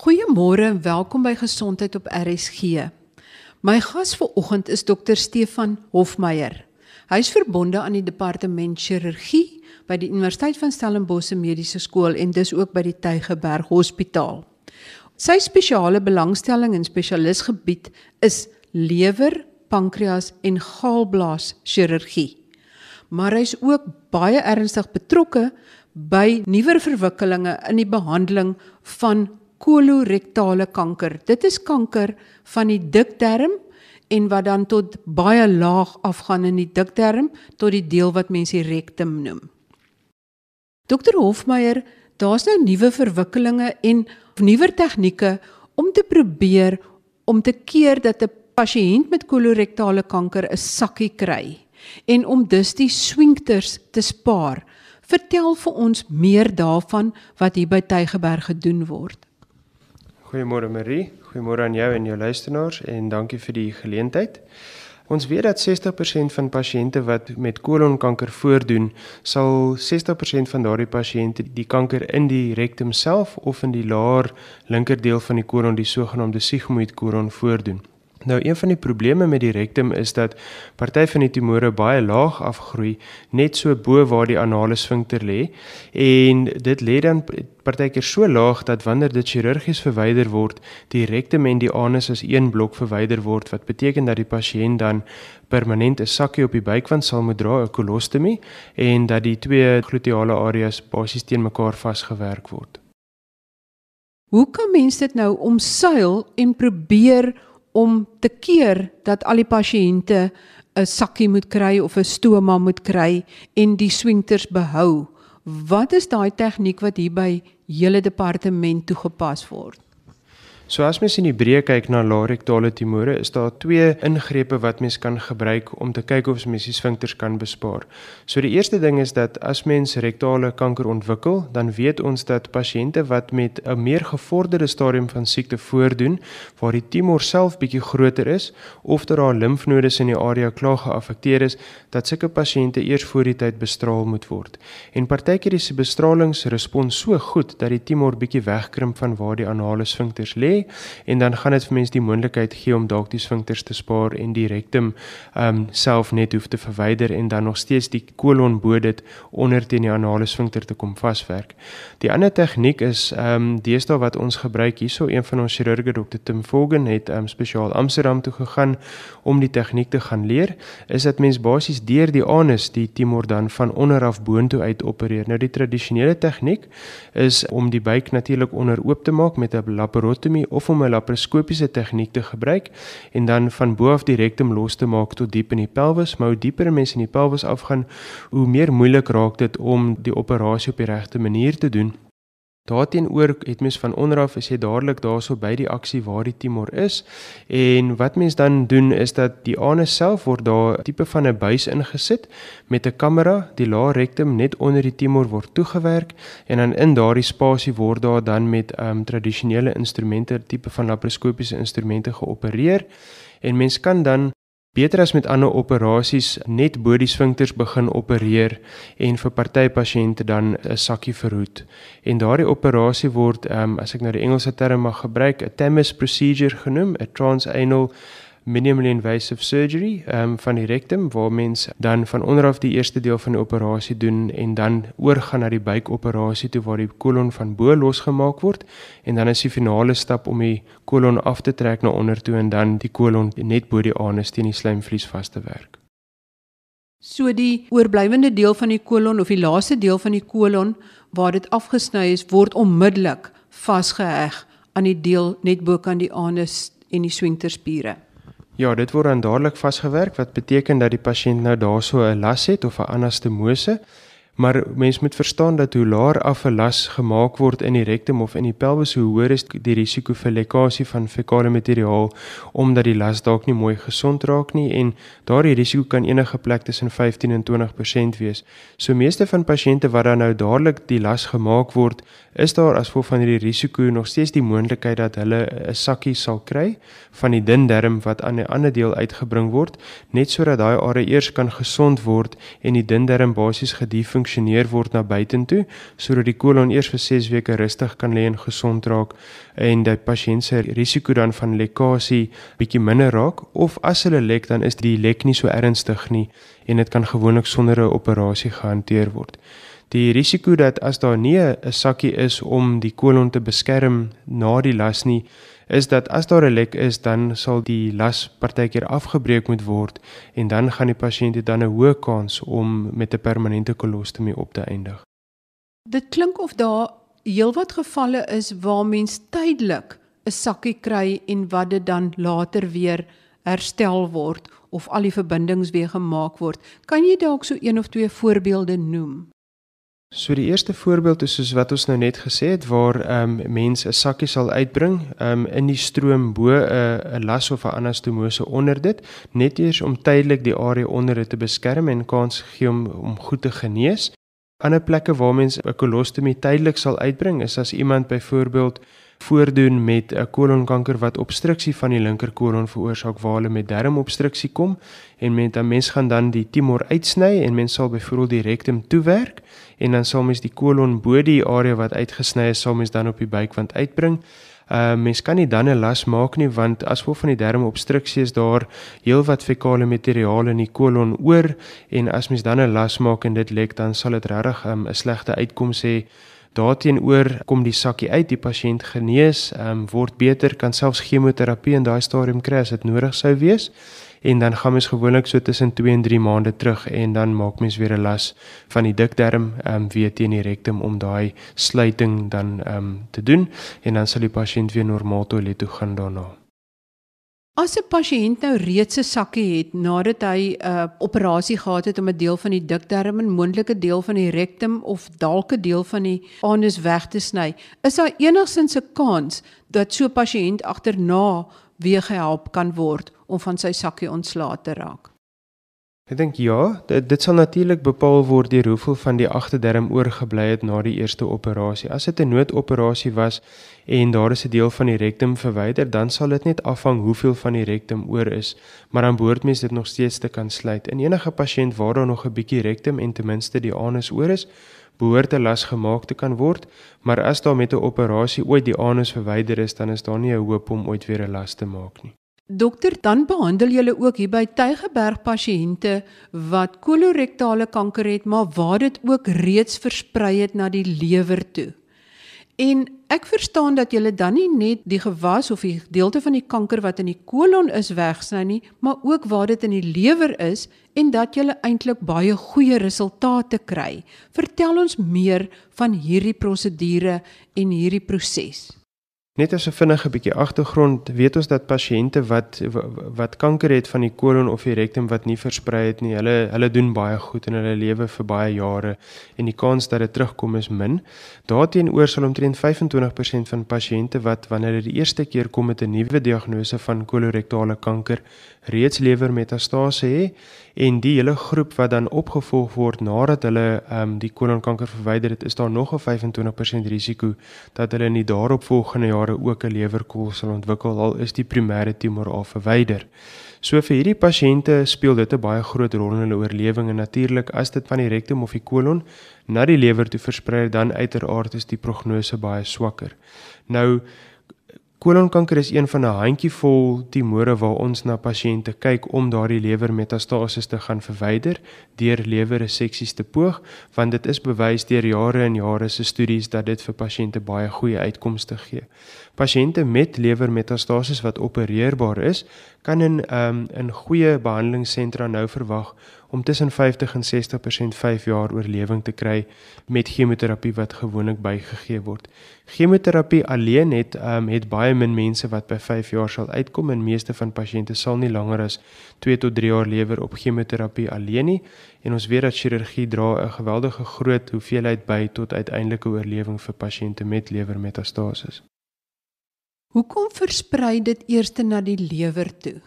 Goeiemôre en welkom by Gesondheid op RSG. My gas vanoggend is dokter Stefan Hofmeyer. Hy is verbonde aan die departement chirurgie by die Universiteit van Stellenbosch Mediese Skool en dis ook by die Tygerberg Hospitaal. Sy spesiale belangstelling en spesialisgebied is lewer, pankreas en galblaas chirurgie. Maar hy's ook baie ernstig betrokke by nuwer verwikkelinge in die behandeling van kolorektale kanker. Dit is kanker van die dikdarm en wat dan tot baie laag afgaan in die dikdarm tot die deel wat mense die rektum noem. Dr Hofmeyer, daar's nou nuwe verwikkelinge en nuwer tegnieke om te probeer om te keer dat 'n pasiënt met kolorektale kanker 'n sakkie kry en om dus die swinkters te spaar. Vertel vir ons meer daarvan wat hier by Tygerberg gedoen word. Goeiemôre Marie, goeiemôre aan jou en jou luisteraars en dankie vir die geleentheid. Ons weet dat 60% van pasiënte wat met kolonkanker voordoen, sal 60% van daardie pasiënte die kanker in die rektum self of in die laer linkerdeel van die kolon, die sogenaamde sigmoid kolon voordoen. Nou een van die probleme met die rektum is dat party van die tumore baie laag afgroei net so bo waar die anale sfinkter lê en dit lê dan partykeer so laag dat wanneer dit chirurgies verwyder word die rektum en die anus as een blok verwyder word wat beteken dat die pasiënt dan permanent 'n sakkie op die buikwand sal moet dra 'n kolostomie en dat die twee gluteale areas basies teen mekaar vasgewerk word. Hoe kan mense dit nou omsuil en probeer om te keer dat al die pasiënte 'n sakkie moet kry of 'n stoma moet kry en die swingters behou. Wat is daai tegniek wat hier by julle departement toegepas word? So as mens in die breë kyk na larektale tumore, is daar twee ingrepe wat mens kan gebruik om te kyk of mens die sfinkters kan bespaar. So die eerste ding is dat as mens rektale kanker ontwikkel, dan weet ons dat pasiënte wat met 'n meer gevorderde stadium van siekte voordoen, waar die tumor self bietjie groter is of dat daar limfnodes in die area klaar geaffekteer is, dat sulke pasiënte eers voor die tyd bestraal moet word. En partykeer is die bestralingsrespons so goed dat die tumor bietjie wegkrimp van waar die anale sfinkters lê en dan gaan dit vir mense die moontlikheid gee om dalk die sfinkters te spaar en die rektum ehm um, self net hoef te verwyder en dan nog steeds die kolon bo dit onder teen die anale sfinkter te kom vaswerk. Die ander tegniek is ehm um, deesdae wat ons gebruik hierso een van ons chirurge Dr Tim Vogen het ehm um, spesiaal Amsterdam toe gegaan om die tegniek te gaan leer is dat mens basies deur die anus die tumor dan van onder af boontoe uit opereer. Nou die tradisionele tegniek is om die buik natuurlik onder oop te maak met 'n laparotomie of om 'n laparoskopiese tegniek te gebruik en dan van bo af die rektum los te maak tot diep in die pelvis, maar hoe dieper mense in die pelvis afgaan, hoe meer moeilik raak dit om die operasie op die regte manier te doen. Daarteenoor het mens van onderaf as jy dadelik daarso by die aksie waar die tumor is. En wat mens dan doen is dat die anus self word daar tipe van 'n buis ingesit met 'n kamera. Die laar rektum net onder die tumor word toegewerk en dan in daardie spasie word daar dan met um, tradisionele instrumente tipe van laparoskopiese instrumente geopereer. En mens kan dan Beter as met ander operasies net bo die sfinkters begin opereer en vir party pasiënte dan 'n sakkie verhoed. En daardie operasie word um, as ek nou die Engelse term mag gebruik, 'n TAMIS procedure genoem, 'n transanal minimally invasive surgery um, van die rectum waar mens dan van onderaf die eerste deel van die operasie doen en dan oorgaan na die buikoperasie toe waar die kolon van bo losgemaak word en dan is die finale stap om die kolon af te trek na onder toe en dan die kolon net bo die anus teen die slijmvlies vas te werk. So die oorblywende deel van die kolon of die laaste deel van die kolon waar dit afgesny is word onmiddellik vasgeheg aan die deel net bo kan die anus en die swingterspiere. Ja, dit word dan dadelik vasgewerk wat beteken dat die pasiënt nou daarso 'n las het of 'n anastomose. Maar mens moet verstaan dat hoe laer af 'n las gemaak word in die rektum of in die pelvis, hoe hoër is die risiko vir lekkasie van fekale materiaal omdat die las dalk nie mooi gesond raak nie en daardie risiko kan enige plek tussen 15 en 20% wees. So meeste van pasiënte wat dan nou dadelik die las gemaak word, is daar as gevolg van hierdie risiko nog steeds die moontlikheid dat hulle 'n sakkie sal kry van die dun darm wat aan 'n ander deel uitgebring word, net sodat daai area eers kan gesond word en die dun darm basies gedifunksioneer gefunksioneer word na buitentoe sodat die kolon eers vir 6 weke rustig kan lê en gesond raak en die pasiënt se risiko dan van lekkasie bietjie minder raak of as hulle lek dan is die lek nie so ernstig nie en dit kan gewoonlik sonder 'n operasie gehanteer word. Die risiko dat as daar nie 'n sakkie is om die kolon te beskerm na die las nie, is dat as daar 'n lek is, dan sal die las partykeer afgebreek moet word en dan gaan die pasiënt dan 'n hoë kans om met 'n permanente kolostomie op te eindig. Dit klink of daar heelwat gevalle is waar mens tydelik 'n sakkie kry en wat dit dan later weer herstel word of al die verbindings weer gemaak word. Kan jy dalk so een of twee voorbeelde noem? So die eerste voorbeeld is soos wat ons nou net gesê het waar ehm um, mense 'n sakkie sal uitbring ehm um, in die stroom bo 'n uh, 'n las of 'n anastomose onder dit net eers om tydelik die area onder dit te beskerm en kans gee om om goed te genees. Ander plekke waar mense 'n kolostomie tydelik sal uitbring is as iemand byvoorbeeld voordoen met 'n kolonkanker wat obstruksie van die linker kolon veroorsaak waar hulle met darmobstruksie kom en met 'n mens gaan dan die tumor uitsny en mens sal byvoorbeeld die rektum toewerk en dan sal mens die kolon bo die area wat uitgesny is sal mens dan op die buikwand uitbring. Uh mens kan nie dan 'n las maak nie want as gevolg van die darmobstruksie is daar heelwat fekale materiaal in die kolon oor en as mens dan 'n las maak en dit lek dan sal dit regtig um, 'n slegte uitkoms hê Daarteenoor kom die sakkie uit, die pasiënt genees, ehm um, word beter, kan selfs chemoterapie in daai stadium kry as dit nodig sou wees. En dan gaan mens gewoonlik so tussen 2 en 3 maande terug en dan maak mens weer 'n las van die dikdarm ehm um, weer teen die rektum om daai sluiting dan ehm um, te doen en dan sal die pasiënt weer normaal toilet toe gaan daarna. As 'n pasiënt nou reeds 'n sakkie het nadat hy 'n uh, operasie gehad het om 'n deel van die dikdarm en moontlike deel van die rektum of dalk 'n deel van die anus weg te sny, is daar enigsins 'n kans dat so 'n pasiënt agterna weer gehelp kan word om van sy sakkie ontslae te raak? Ek dink ja, dit, dit sal natuurlik bepaal word deur hoeveel van die agterdarm oorgebly het na die eerste operasie. As dit 'n noodoperasie was en daar is 'n deel van die rektum verwyder, dan sal dit net afhang hoeveel van die rektum oor is, maar dan behoort mens dit nog steeds te kan sluit. In enige pasiënt waar daar nog 'n bietjie rektum en ten minste die anus oor is, behoort 'n las gemaak te kan word, maar as daar met 'n operasie ooit die anus verwyder is, dan is daar nie 'n hoop om ooit weer 'n las te maak nie. Dokter, dan behandel julle ook hier by Tygerberg pasiënte wat kolorektale kanker het, maar waar dit ook reeds versprei het na die lewer toe. En ek verstaan dat julle dan nie net die gewas of die gedeelte van die kanker wat in die kolon is wegsny nie, maar ook waar dit in die lewer is en dat julle eintlik baie goeie resultate kry. Vertel ons meer van hierdie prosedure en hierdie proses. Net as 'n vinnige bietjie agtergrond, weet ons dat pasiënte wat wat kanker het van die kolon of die rektum wat nie versprei het nie, hulle hulle doen baie goed in hulle lewe vir baie jare en die kans dat dit terugkom is min. Daarteenoor sal omtrent 25% van pasiënte wat wanneer hulle die eerste keer kom met 'n nuwe diagnose van kolorektale kanker, reeds lewermetastase hê en die hele groep wat dan opgevolg word nadat hulle ehm um, die kolonkanker verwyder het, is daar nog 'n 25% risiko dat hulle in die daaropvolgende jare ook 'n lewerkol sal ontwikkel al is die primêre tumor al verwyder. So vir hierdie pasiënte speel dit 'n baie groot rol in hulle oorlewing en natuurlik as dit van die rektum of die kolon na die lewer toe versprei dan uiteraard is die prognose baie swakker. Nou Kolonkanker is een van 'n handjievol tumore waar ons na pasiënte kyk om daardie lewermetastase te gaan verwyder deur lewerreseksies te poog, want dit is bewys deur jare en jare se studies dat dit vir pasiënte baie goeie uitkomste gee. Pasiënte met lewermetastase wat opereerbaar is, kan in um, in goeie behandelingssentra nou verwag om tussen 50 en 60% 5 jaar oorlewing te kry met chemoterapie wat gewoonlik bygegee word. Chemoterapie alleen het um, het baie min mense wat by 5 jaar sal uitkom en meeste van pasiënte sal nie langer as 2 tot 3 jaar lewer op chemoterapie alleen nie en ons weet dat chirurgie dra 'n geweldige groot hoeveelheid by tot uiteindelike oorlewing vir pasiënte met lewermetastase. Hoekom versprei dit eers na die lewer toe?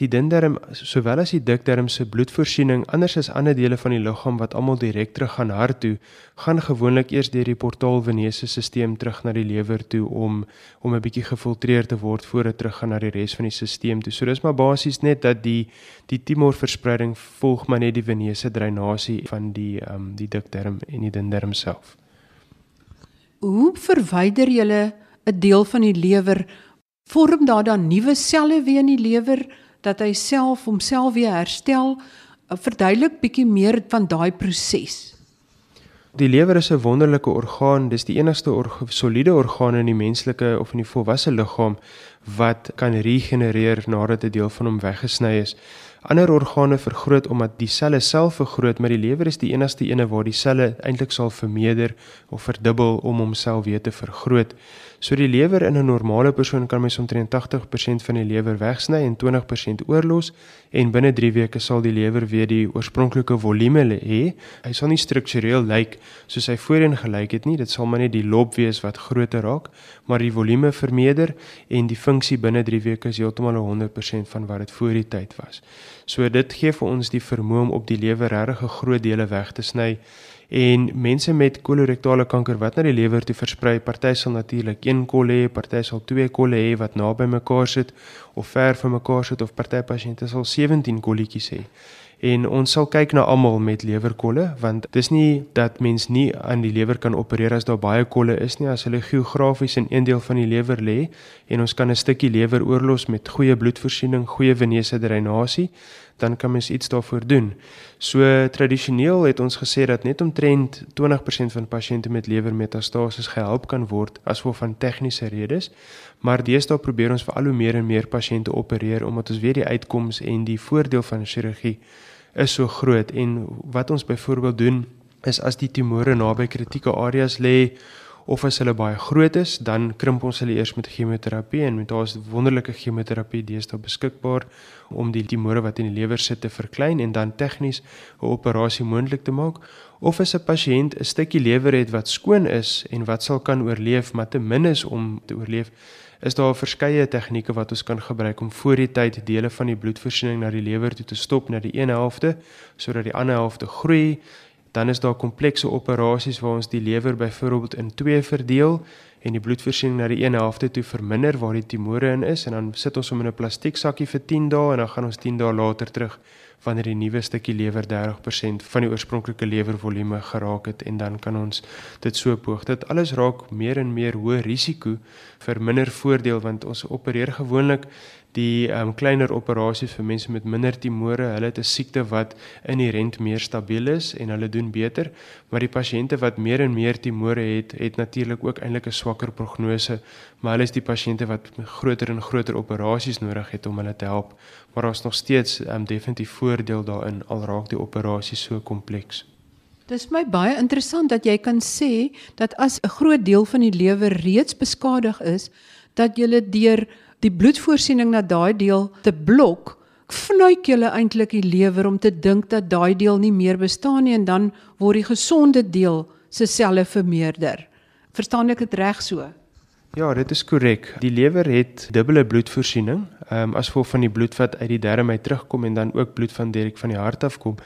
Die dindarm sowel as die dikdarm se bloedvoorsiening anders as ander dele van die liggaam wat almal direk terug gaan hart toe, gaan gewoonlik eers deur die portaal venese stelsel terug na die lewer toe om om 'n bietjie gefiltreer te word voor dit terug gaan na die res van die stelsel toe. So dis maar basies net dat die die tumorverspreiding volg maar net die venese dreinasie van die ehm um, die dikdarm en die dindarm self. Hoe verwyder jy 'n deel van die lewer vorm daar dan nuwe selle weer in die lewer dat hy self homself weer herstel. Uh, verduidelik bietjie meer van daai proses. Die lewer is 'n wonderlike orgaan. Dis die enigste orga, soliede orgaan in die menslike of in die volwasse liggaam wat kan regenereer nadat 'n deel van hom weggesny is. Ander organe vergroot omdat die selle self vergroot, maar die lewer is die enigste ene waar die selle eintlik sal vermeerder of verdubbel om homself weer te vergroot. So die lewer in 'n normale persoon kan mens omtrent 80% van die lewer wegsny en 20% oorlos en binne 3 weke sal die lewer weer die oorspronklike volume hê. Hy sal nie struktureel lyk soos hy voorheen gelyk het nie. Dit sal maar net die lob wees wat groter raak, maar die volume vermeerder en die funksie binne 3 weke is heeltemal 100% van wat dit voor die tyd was. So dit gee vir ons die vermoë om op die lewer regtig 'n groot dele weg te sny en mense met kolorektale kanker wat na die lewer toe versprei, party sal natuurlik een kol hê, party sal twee kolle hê wat naby mekaar sit of ver van mekaar sit of party pasiënte sal 17 kolletjies hê. En ons sal kyk na almal met lewerkolle want dis nie dat mens nie aan die lewer kan opereer as daar baie kolle is nie as hulle geografies in een deel van die lewer lê en ons kan 'n stukkie lewer oorlos met goeie bloedvoorsiening, goeie venese dreinasie dan kan mens iets daarvoor doen. So tradisioneel het ons gesê dat net omtrent 20% van pasiënte met lewermetastase gehelp kan word as gevolg van tegniese redes, maar deesdae probeer ons vir al hoe meer en meer pasiënte opereer omdat ons weet die uitkoms en die voordeel van chirurgie is so groot en wat ons byvoorbeeld doen is as die tumore naby kritieke areas lê of as hulle baie groot is, dan krimp ons hulle eers met chemoterapie en met daar's wonderlike chemoterapie deesdae beskikbaar om die tumore wat in die lewer sit te verklein en dan tegnies 'n operasie moontlik te maak. Of as 'n pasiënt 'n stukkie lewer het wat skoon is en wat sal kan oorleef, maar te min is om te oorleef, is daar verskeie tegnieke wat ons kan gebruik om voor die tyd dele van die bloedvoorsiening na die lewer toe te stop na die een helfte sodat die ander helfte groei. Dan is daar komplekse operasies waar ons die lewer byvoorbeeld in twee verdeel en die bloedvoorsiening na die een helfte toe verminder waar die tumore in is. En dan sit ons hom in 'n plastiek sakkie vir 10 dae en dan gaan ons 10 dae later terug wanneer die nuwe stukkie lewer 30% van die oorspronklike lewervolume geraak het en dan kan ons dit so poog. Dit alles raak meer en meer hoë risiko vir minder voordeel want ons opereer gewoonlik die um, kleiner operasies vir mense met minder tumore, hulle het 'n siekte wat inherënt meer stabiel is en hulle doen beter, maar die pasiënte wat meer en meer tumore het, het natuurlik ook eintlik 'n swakker prognose, maar hulle is die pasiënte wat groter en groter operasies nodig het om hulle te help, maar daar's nog steeds um, definitief voordeel daarin al raak die operasie so kompleks. Dis my baie interessant dat jy kan sê dat as 'n groot deel van die lewer reeds beskadig is, dat jy deur die bloedvoorsiening na daai deel te blok, vnuik jy eintlik die lewer om te dink dat daai deel nie meer bestaan nie en dan word die gesonde deel se selle vermeerder. Verstaan ek dit reg so? Ja, dit is korrek. Die lewer het dubbele bloedvoorsiening, ehm um, as gevolg van die bloed wat uit die darm uit terugkom en dan ook bloed van direk van die hart af kom.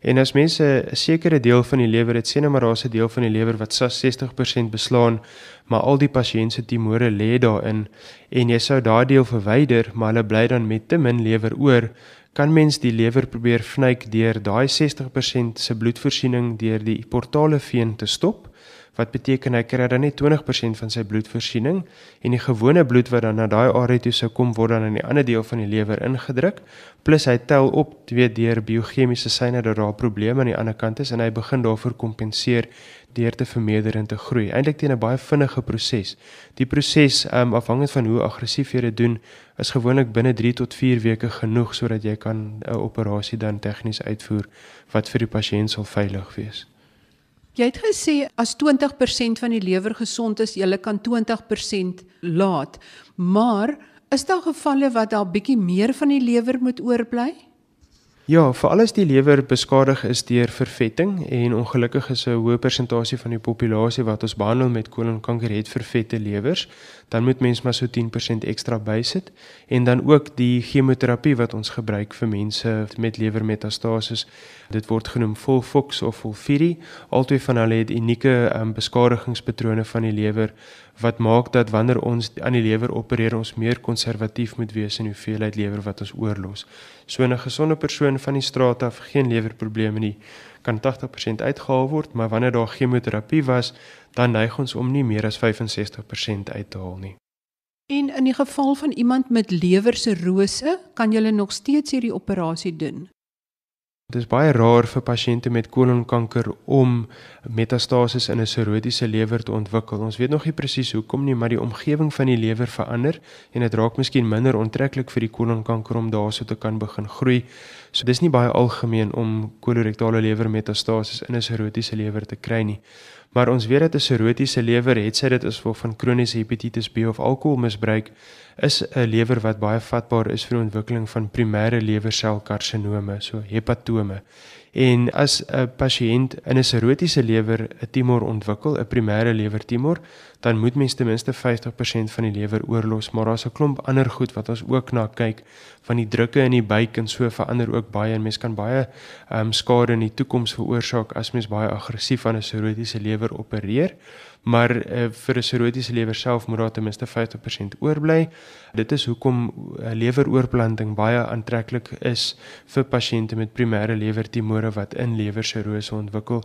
En as mense 'n sekere deel van die lewer het, sê nou maar daar's 'n deel van die lewer wat 60% beslaan, maar al die pasiënte se tumore lê daarin en jy sou daardie deel verwyder, maar hulle bly dan met te min lewer oor, kan mens die lewer probeer vnyk deur daai 60% se bloedvoorsiening deur die portale veen te stop wat beteken hy kry dan net 20% van sy bloedvoorsiening en die gewone bloed wat dan na daai area toe sou kom word dan in die ander deel van die lewer ingedruk. Plus hy tel op twee deur biochemiese syne dat daar probleme aan die ander kant is en hy begin daarvoor kompenseer deur te vermeerder en te groei. Eintlik teen 'n baie vinnige proses die proses um, afhangend van hoe aggressief jy dit doen is gewoonlik binne 3 tot 4 weke genoeg sodat jy kan 'n operasie dan tegnies uitvoer wat vir die pasiënt sal veilig wees Jy het gesê as 20% van die lewer gesond is, jy kan 20% laat. Maar is daar gevalle wat daar bietjie meer van die lewer moet oorbly? Ja, veral as die lewer beskadig is deur vervetting en ongelukkig is 'n hoë persentasie van die populasie wat ons behandel met kolonkanker het vervette lewers, dan moet mens maar so 10% ekstra bysit en dan ook die chemoterapie wat ons gebruik vir mense met lewermetastases. Dit word genoem Volfox of Volfiri. Albei van hulle het unieke um, beskadigingspatrone van die lewer wat maak dat wanneer ons aan die lewer opereer ons meer konservatief moet wees in hoeveelheid lewer wat ons oorlos. So 'n gesonde persoon van die straat af geen lewerprobleme nie kan 80% uitgehaal word, maar wanneer daar chemoterapie was, dan neig ons om nie meer as 65% uit te haal nie. En in die geval van iemand met lewersirose, kan jy nog steeds hierdie operasie doen. Dit is baie rar vir pasiënte met kolonkanker om metastases in 'n sirotiese lewer te ontwikkel. Ons weet nog nie presies hoekom nie, maar die omgewing van die lewer verander en dit raak miskien minder onttreklik vir die kolonkanker om daarso te kan begin groei. So dis nie baie algemeen om kolorektale lewermetastases in 'n sirotiese lewer te kry nie. Maar ons weet dat 'n sirotiese lewer, het sy dit is of van kroniese hepatitis B of alkoholmisbruik, is 'n lewer wat baie vatbaar is vir die ontwikkeling van primêre lewerselkarsinome, so hepatome. En as 'n pasiënt in 'n sirotiese lewer 'n tumor ontwikkel, 'n primêre lewertumor, dan moet mens ten minste 50% van die lewer oorlos, maar daar's 'n klomp ander goed wat ons ook na kyk van die drukke in die buik en so verander ook baie en mens kan baie ehm um, skade in die toekoms veroorsaak as mens baie aggressief aan 'n sirotiese lewer opereer maar uh, vir 'n sirotiese lewer self moet daar ten minste 50% oorbly. Dit is hoekom uh, leweroorplanting baie aantreklik is vir pasiënte met primêre lewertumore wat in lewersirose ontwikkel.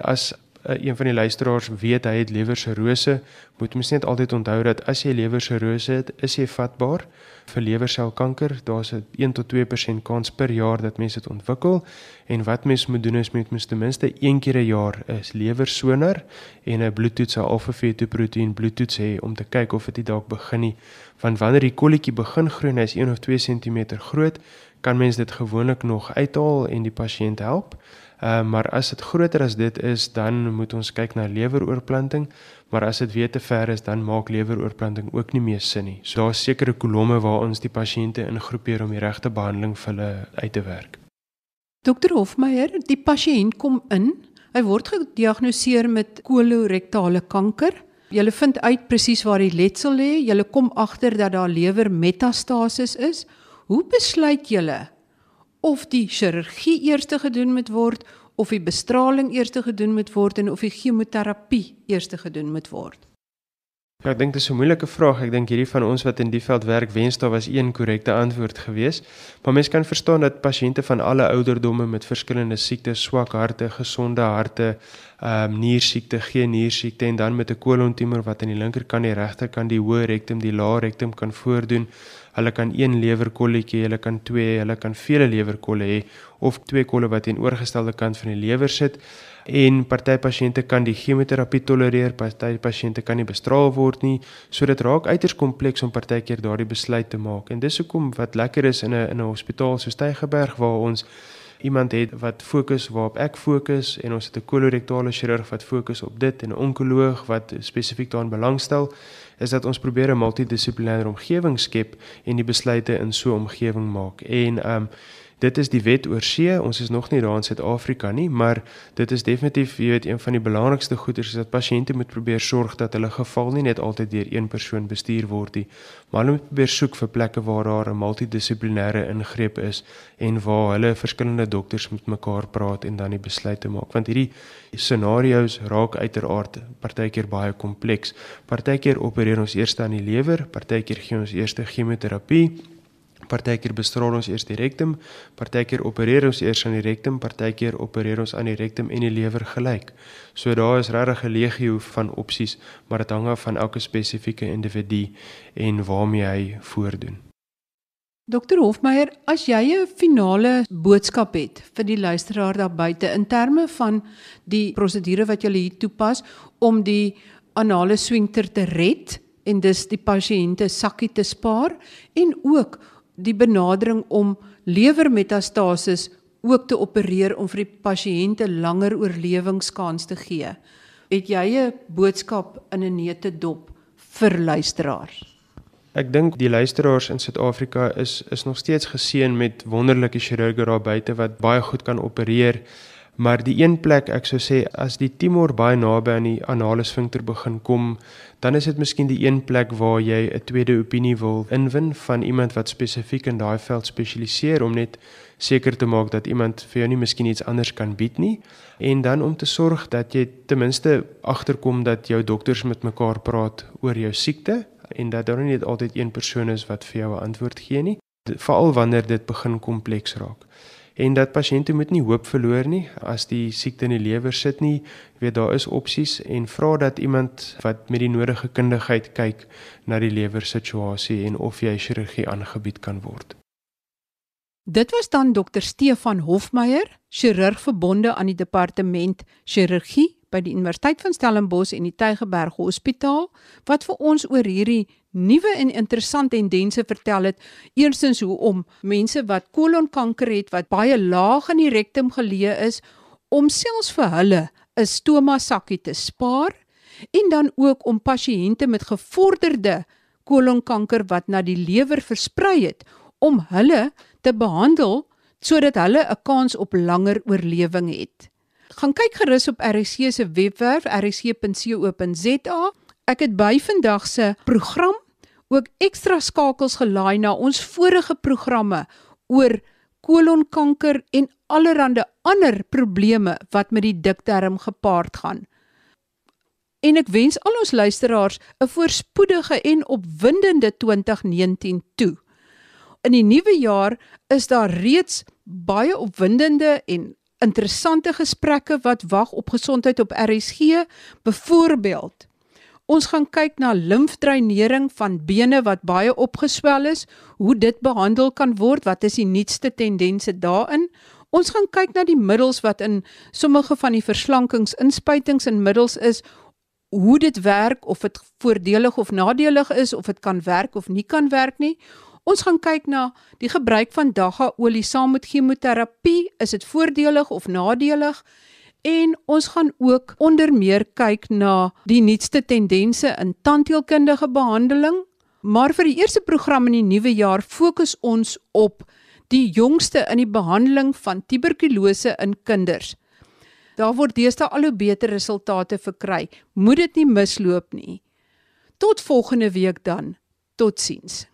As uh, een van die luisteraars weet hy het lewersirose, moet mens net altyd onthou dat as jy lewersirose het, is jy vatbaar vir lewerselkanker. Daar's 'n 1 tot 2% kans per jaar dat mense dit ontwikkel en wat mens moet doen is met ten minste een keer 'n jaar is lewersonar en 'n bloedtoets, 'n alfa-fetoproteïen bloedtoets hê om te kyk of dit dalk begin nie. Want wanneer die kolletjie begin groei en hy is 1 of 2 cm groot, kan mens dit gewoonlik nog uithaal en die pasiënt help. Uh, maar as dit groter as dit is, dan moet ons kyk na leweroorplanting maar as dit weer te ver is dan maak leweroorplanting ook nie meer sin nie. So daar's sekere kolomme waar ons die pasiënte ingroepeer om die regte behandeling vir hulle uit te werk. Dokter Hofmeyer, die pasiënt kom in. Hy word gediagnoseer met kolorektale kanker. Julle vind uit presies waar die letsel lê. Julle kom agter dat daar lewermetastases is. Hoe besluit julle of die chirurgie eers gedoen moet word of die bestraling eers gedoen moet word en of die chemoterapie eers gedoen moet word? Ja, ek dink dit is 'n moeilike vraag. Ek dink hierdie van ons wat in die veld werk, wens daar was een korrekte antwoord gewees. Maar mens kan verstaan dat pasiënte van alle ouderdomme met verskillende siektes, swak harte, gesonde harte, ehm um, niersiekte, geen niersiekte en dan met 'n kolontumor wat aan die linkerkant en die regterkant die hoë rektum, die lae rektum kan voordoen. Hulle kan een lewerkolletjie, hulle kan twee, hulle kan vele lewerkolle hê of twee kolle wat in oorgestelde kant van die lewer sit. En party pasiënte kan die chemoterapie tolereer, party pasiënte kan nie bestraal word nie. So dit raak uiters kompleks om partykeer daardie besluit te maak. En dis hoekom wat lekker is in 'n in 'n hospitaal soos Tygerberg waar ons iemand het wat fokus waarop ek fokus en ons het 'n kolorektale chirurg wat fokus op dit en 'n onkoloog wat spesifiek daarin belangstel is dat ons probeer 'n multidissiplinêre omgewing skep en die besluite in so 'n omgewing maak. En ehm um, dit is die wet oor see. Ons is nog nie daar in Suid-Afrika nie, maar dit is definitief, jy weet, een van die belangrikste goeders is dat pasiënte moet probeer sorg dat hulle geval nie net altyd deur een persoon bestuur word nie, maar hulle moet probeer soek vir plekke waar daar 'n multidissiplinêre ingreep is en waar hulle verskillende dokters met mekaar praat en dan die besluite maak. Want hierdie scenario's raak uiteraard partykeer baie kompleks. Partykeer opereer ons eers aan die lewer, partykeer gee ons eers chemoterapie Partykeer bestraal ons eers die rektum, partykeer opereer ons eers aan die rektum, partykeer opereer ons aan die rektum en die lewer gelyk. So daar is regtig 'n legio van opsies, maar dit hang af van elke spesifieke individu en waarmee hy voordoen. Dokter Hofmeyer, as jy 'n finale boodskap het vir die luisteraar daar buite in terme van die prosedure wat jy hier toepas om die anale swingter te red en dus die pasiënte sakkie te spaar en ook die benadering om lewermetastases ook te opereer om vir die pasiënte langer oorlewingskans te gee. Het jy 'n boodskap in 'n neute dop vir luisteraars? Ek dink die luisteraars in Suid-Afrika is is nog steeds geseën met wonderlike chirurge daar buite wat baie goed kan opereer. Maar die een plek ek sou sê as die tumor baie naby aan die anale sfinkter begin kom, dan is dit miskien die een plek waar jy 'n tweede opinie wil inwin van iemand wat spesifiek in daai veld spesialiseer om net seker te maak dat iemand vir jou nie miskien iets anders kan bied nie. En dan om te sorg dat jy ten minste agterkom dat jou dokters met mekaar praat oor jou siekte en dat daar nie net altyd een persoon is wat vir jou 'n antwoord gee nie veral wanneer dit begin kompleks raak en dat pasiënte moet nie hoop verloor nie. As die siekte in die lewer sit nie weet daar is opsies en vra dat iemand wat met die nodige kundigheid kyk na die lewer situasie en of jy chirurgie aangebied kan word. Dit was dan dokter Stefan Hofmeyer, chirurg verbonde aan die departement chirurgie by die Universiteit van Stellenbosch en die Tygerberg Hospitaal wat vir ons oor hierdie nuwe en interessante tendense vertel het. Eerstens hoe om mense wat kolonkanker het wat baie laag in die rektum geleë is om selfs vir hulle 'n stoma sakkie te spaar en dan ook om pasiënte met gevorderde kolonkanker wat na die lewer versprei het om hulle te behandel sodat hulle 'n kans op langer oorlewing het. Gaan kyk gerus op RC se webwerf rc.co.za. Ek het by vandag se program ook ekstra skakels gelaai na ons vorige programme oor kolonkanker en allerlei ander probleme wat met die dikterm gepaard gaan. En ek wens al ons luisteraars 'n voorspoedige en opwindende 2019 toe in die nuwe jaar is daar reeds baie opwindende en interessante gesprekke wat wag op gesondheid op RSG. Byvoorbeeld, ons gaan kyk na limfdreinering van bene wat baie opgeswel is, hoe dit behandel kan word, wat is die nuutste tendense daarin? Ons gaan kyk na die middels wat in sommige van die verslankingsinspuitings en middels is, hoe dit werk of dit voordelig of nadelig is of dit kan werk of nie kan werk nie. Ons gaan kyk na die gebruik van dagga olie saam met chemoterapie, is dit voordelig of nadelig? En ons gaan ook onder meer kyk na die nuutste tendense in tandheelkundige behandeling. Maar vir die eerste program in die nuwe jaar fokus ons op die jongste in die behandeling van tuberkulose in kinders. Daar word deesdae al hoe beter resultate verkry. Moet dit nie misloop nie. Tot volgende week dan. Totsiens.